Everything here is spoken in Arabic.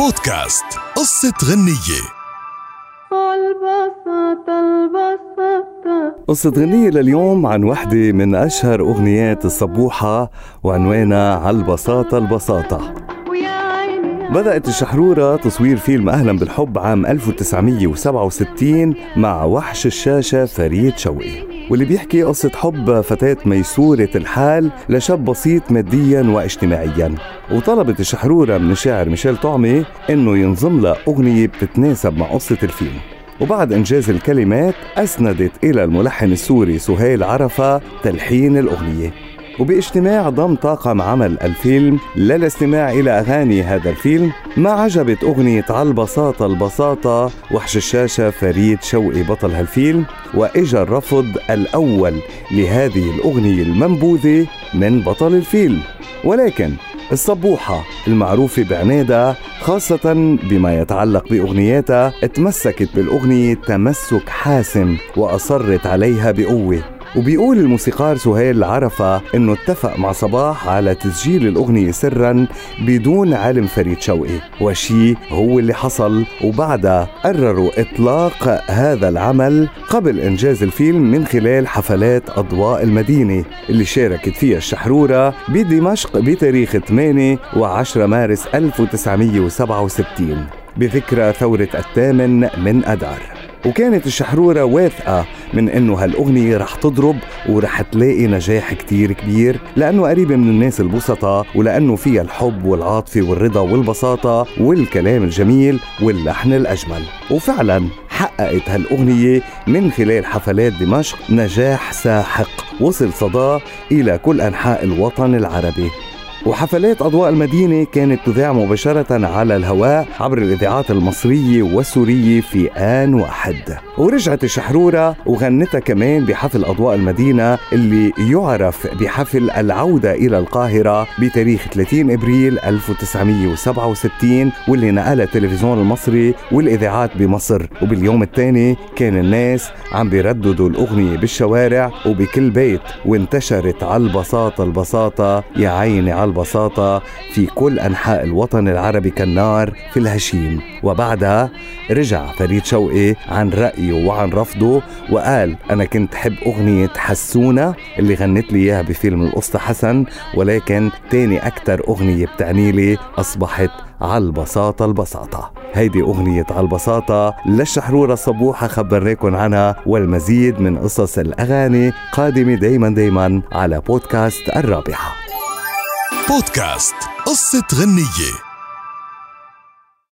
بودكاست قصة غنية. البساطة البساطة قصة غنية لليوم عن وحدة من أشهر أغنيات الصبوحة وعنوانها عالبساطة البساطة عيني بدأت الشحرورة تصوير فيلم أهلا بالحب عام 1967 مع وحش الشاشة فريد شوقي. واللي بيحكي قصة حب فتاة ميسورة الحال لشاب بسيط ماديا واجتماعيا. وطلبت الشحرورة من الشاعر ميشيل طعمي إنه ينظم لها أغنية بتتناسب مع قصة الفيلم. وبعد إنجاز الكلمات أسندت إلى الملحن السوري سهيل عرفة تلحين الأغنية. وباجتماع ضم طاقم عمل الفيلم للاستماع إلى أغاني هذا الفيلم ما عجبت أغنية عالبساطة البساطة وحش الشاشة فريد شوقي بطل هالفيلم وإجا الرفض الأول لهذه الأغنية المنبوذة من بطل الفيلم. ولكن الصبوحة المعروفة بعنادة خاصة بما يتعلق بأغنياتها تمسكت بالأغنية تمسك حاسم وأصرت عليها بقوة. وبيقول الموسيقار سهيل عرفة إنه اتفق مع صباح على تسجيل الأغنية سرا بدون علم فريد شوقي وشي هو اللي حصل وبعدها قرروا إطلاق هذا العمل قبل إنجاز الفيلم من خلال حفلات أضواء المدينة اللي شاركت فيها الشحرورة بدمشق بتاريخ 8 و10 مارس 1967 بذكرى ثورة الثامن من أدار. وكانت الشحرورة واثقة من إنه هالأغنية رح تضرب ورح تلاقي نجاح كتير كبير لأنه قريبة من الناس البسطة ولأنه فيها الحب والعاطفة والرضا والبساطة والكلام الجميل واللحن الأجمل. وفعلا حققت هالأغنية من خلال حفلات دمشق نجاح ساحق وصل صداه إلى كل أنحاء الوطن العربي. وحفلات أضواء المدينة كانت تذاع مباشرة على الهواء عبر الإذاعات المصرية والسورية في آن واحد. ورجعت الشحرورة وغنتها كمان بحفل أضواء المدينة اللي يعرف بحفل العودة إلى القاهرة بتاريخ 30 إبريل 1967 واللي نقلها التلفزيون المصري والإذاعات بمصر. وباليوم الثاني كان الناس عم بيرددوا الأغنية بالشوارع وبكل بيت وانتشرت على البساطة البساطة يا عيني على البساطة في كل أنحاء الوطن العربي كالنار في الهشيم. وبعدها رجع فريد شوقي عن رأيه وعن رفضه وقال أنا كنت حب أغنية حسونة اللي غنت لي إياها بفيلم القسطى حسن ولكن تاني أكتر أغنية بتعني لي أصبحت عالبساطة البساطة هيدي أغنية عالبساطة للشحرورة الصبوحة خبرناكم عنها والمزيد من قصص الأغاني قادمة دايما دايما على بودكاست الرابحة. بودكاست قصة غنية.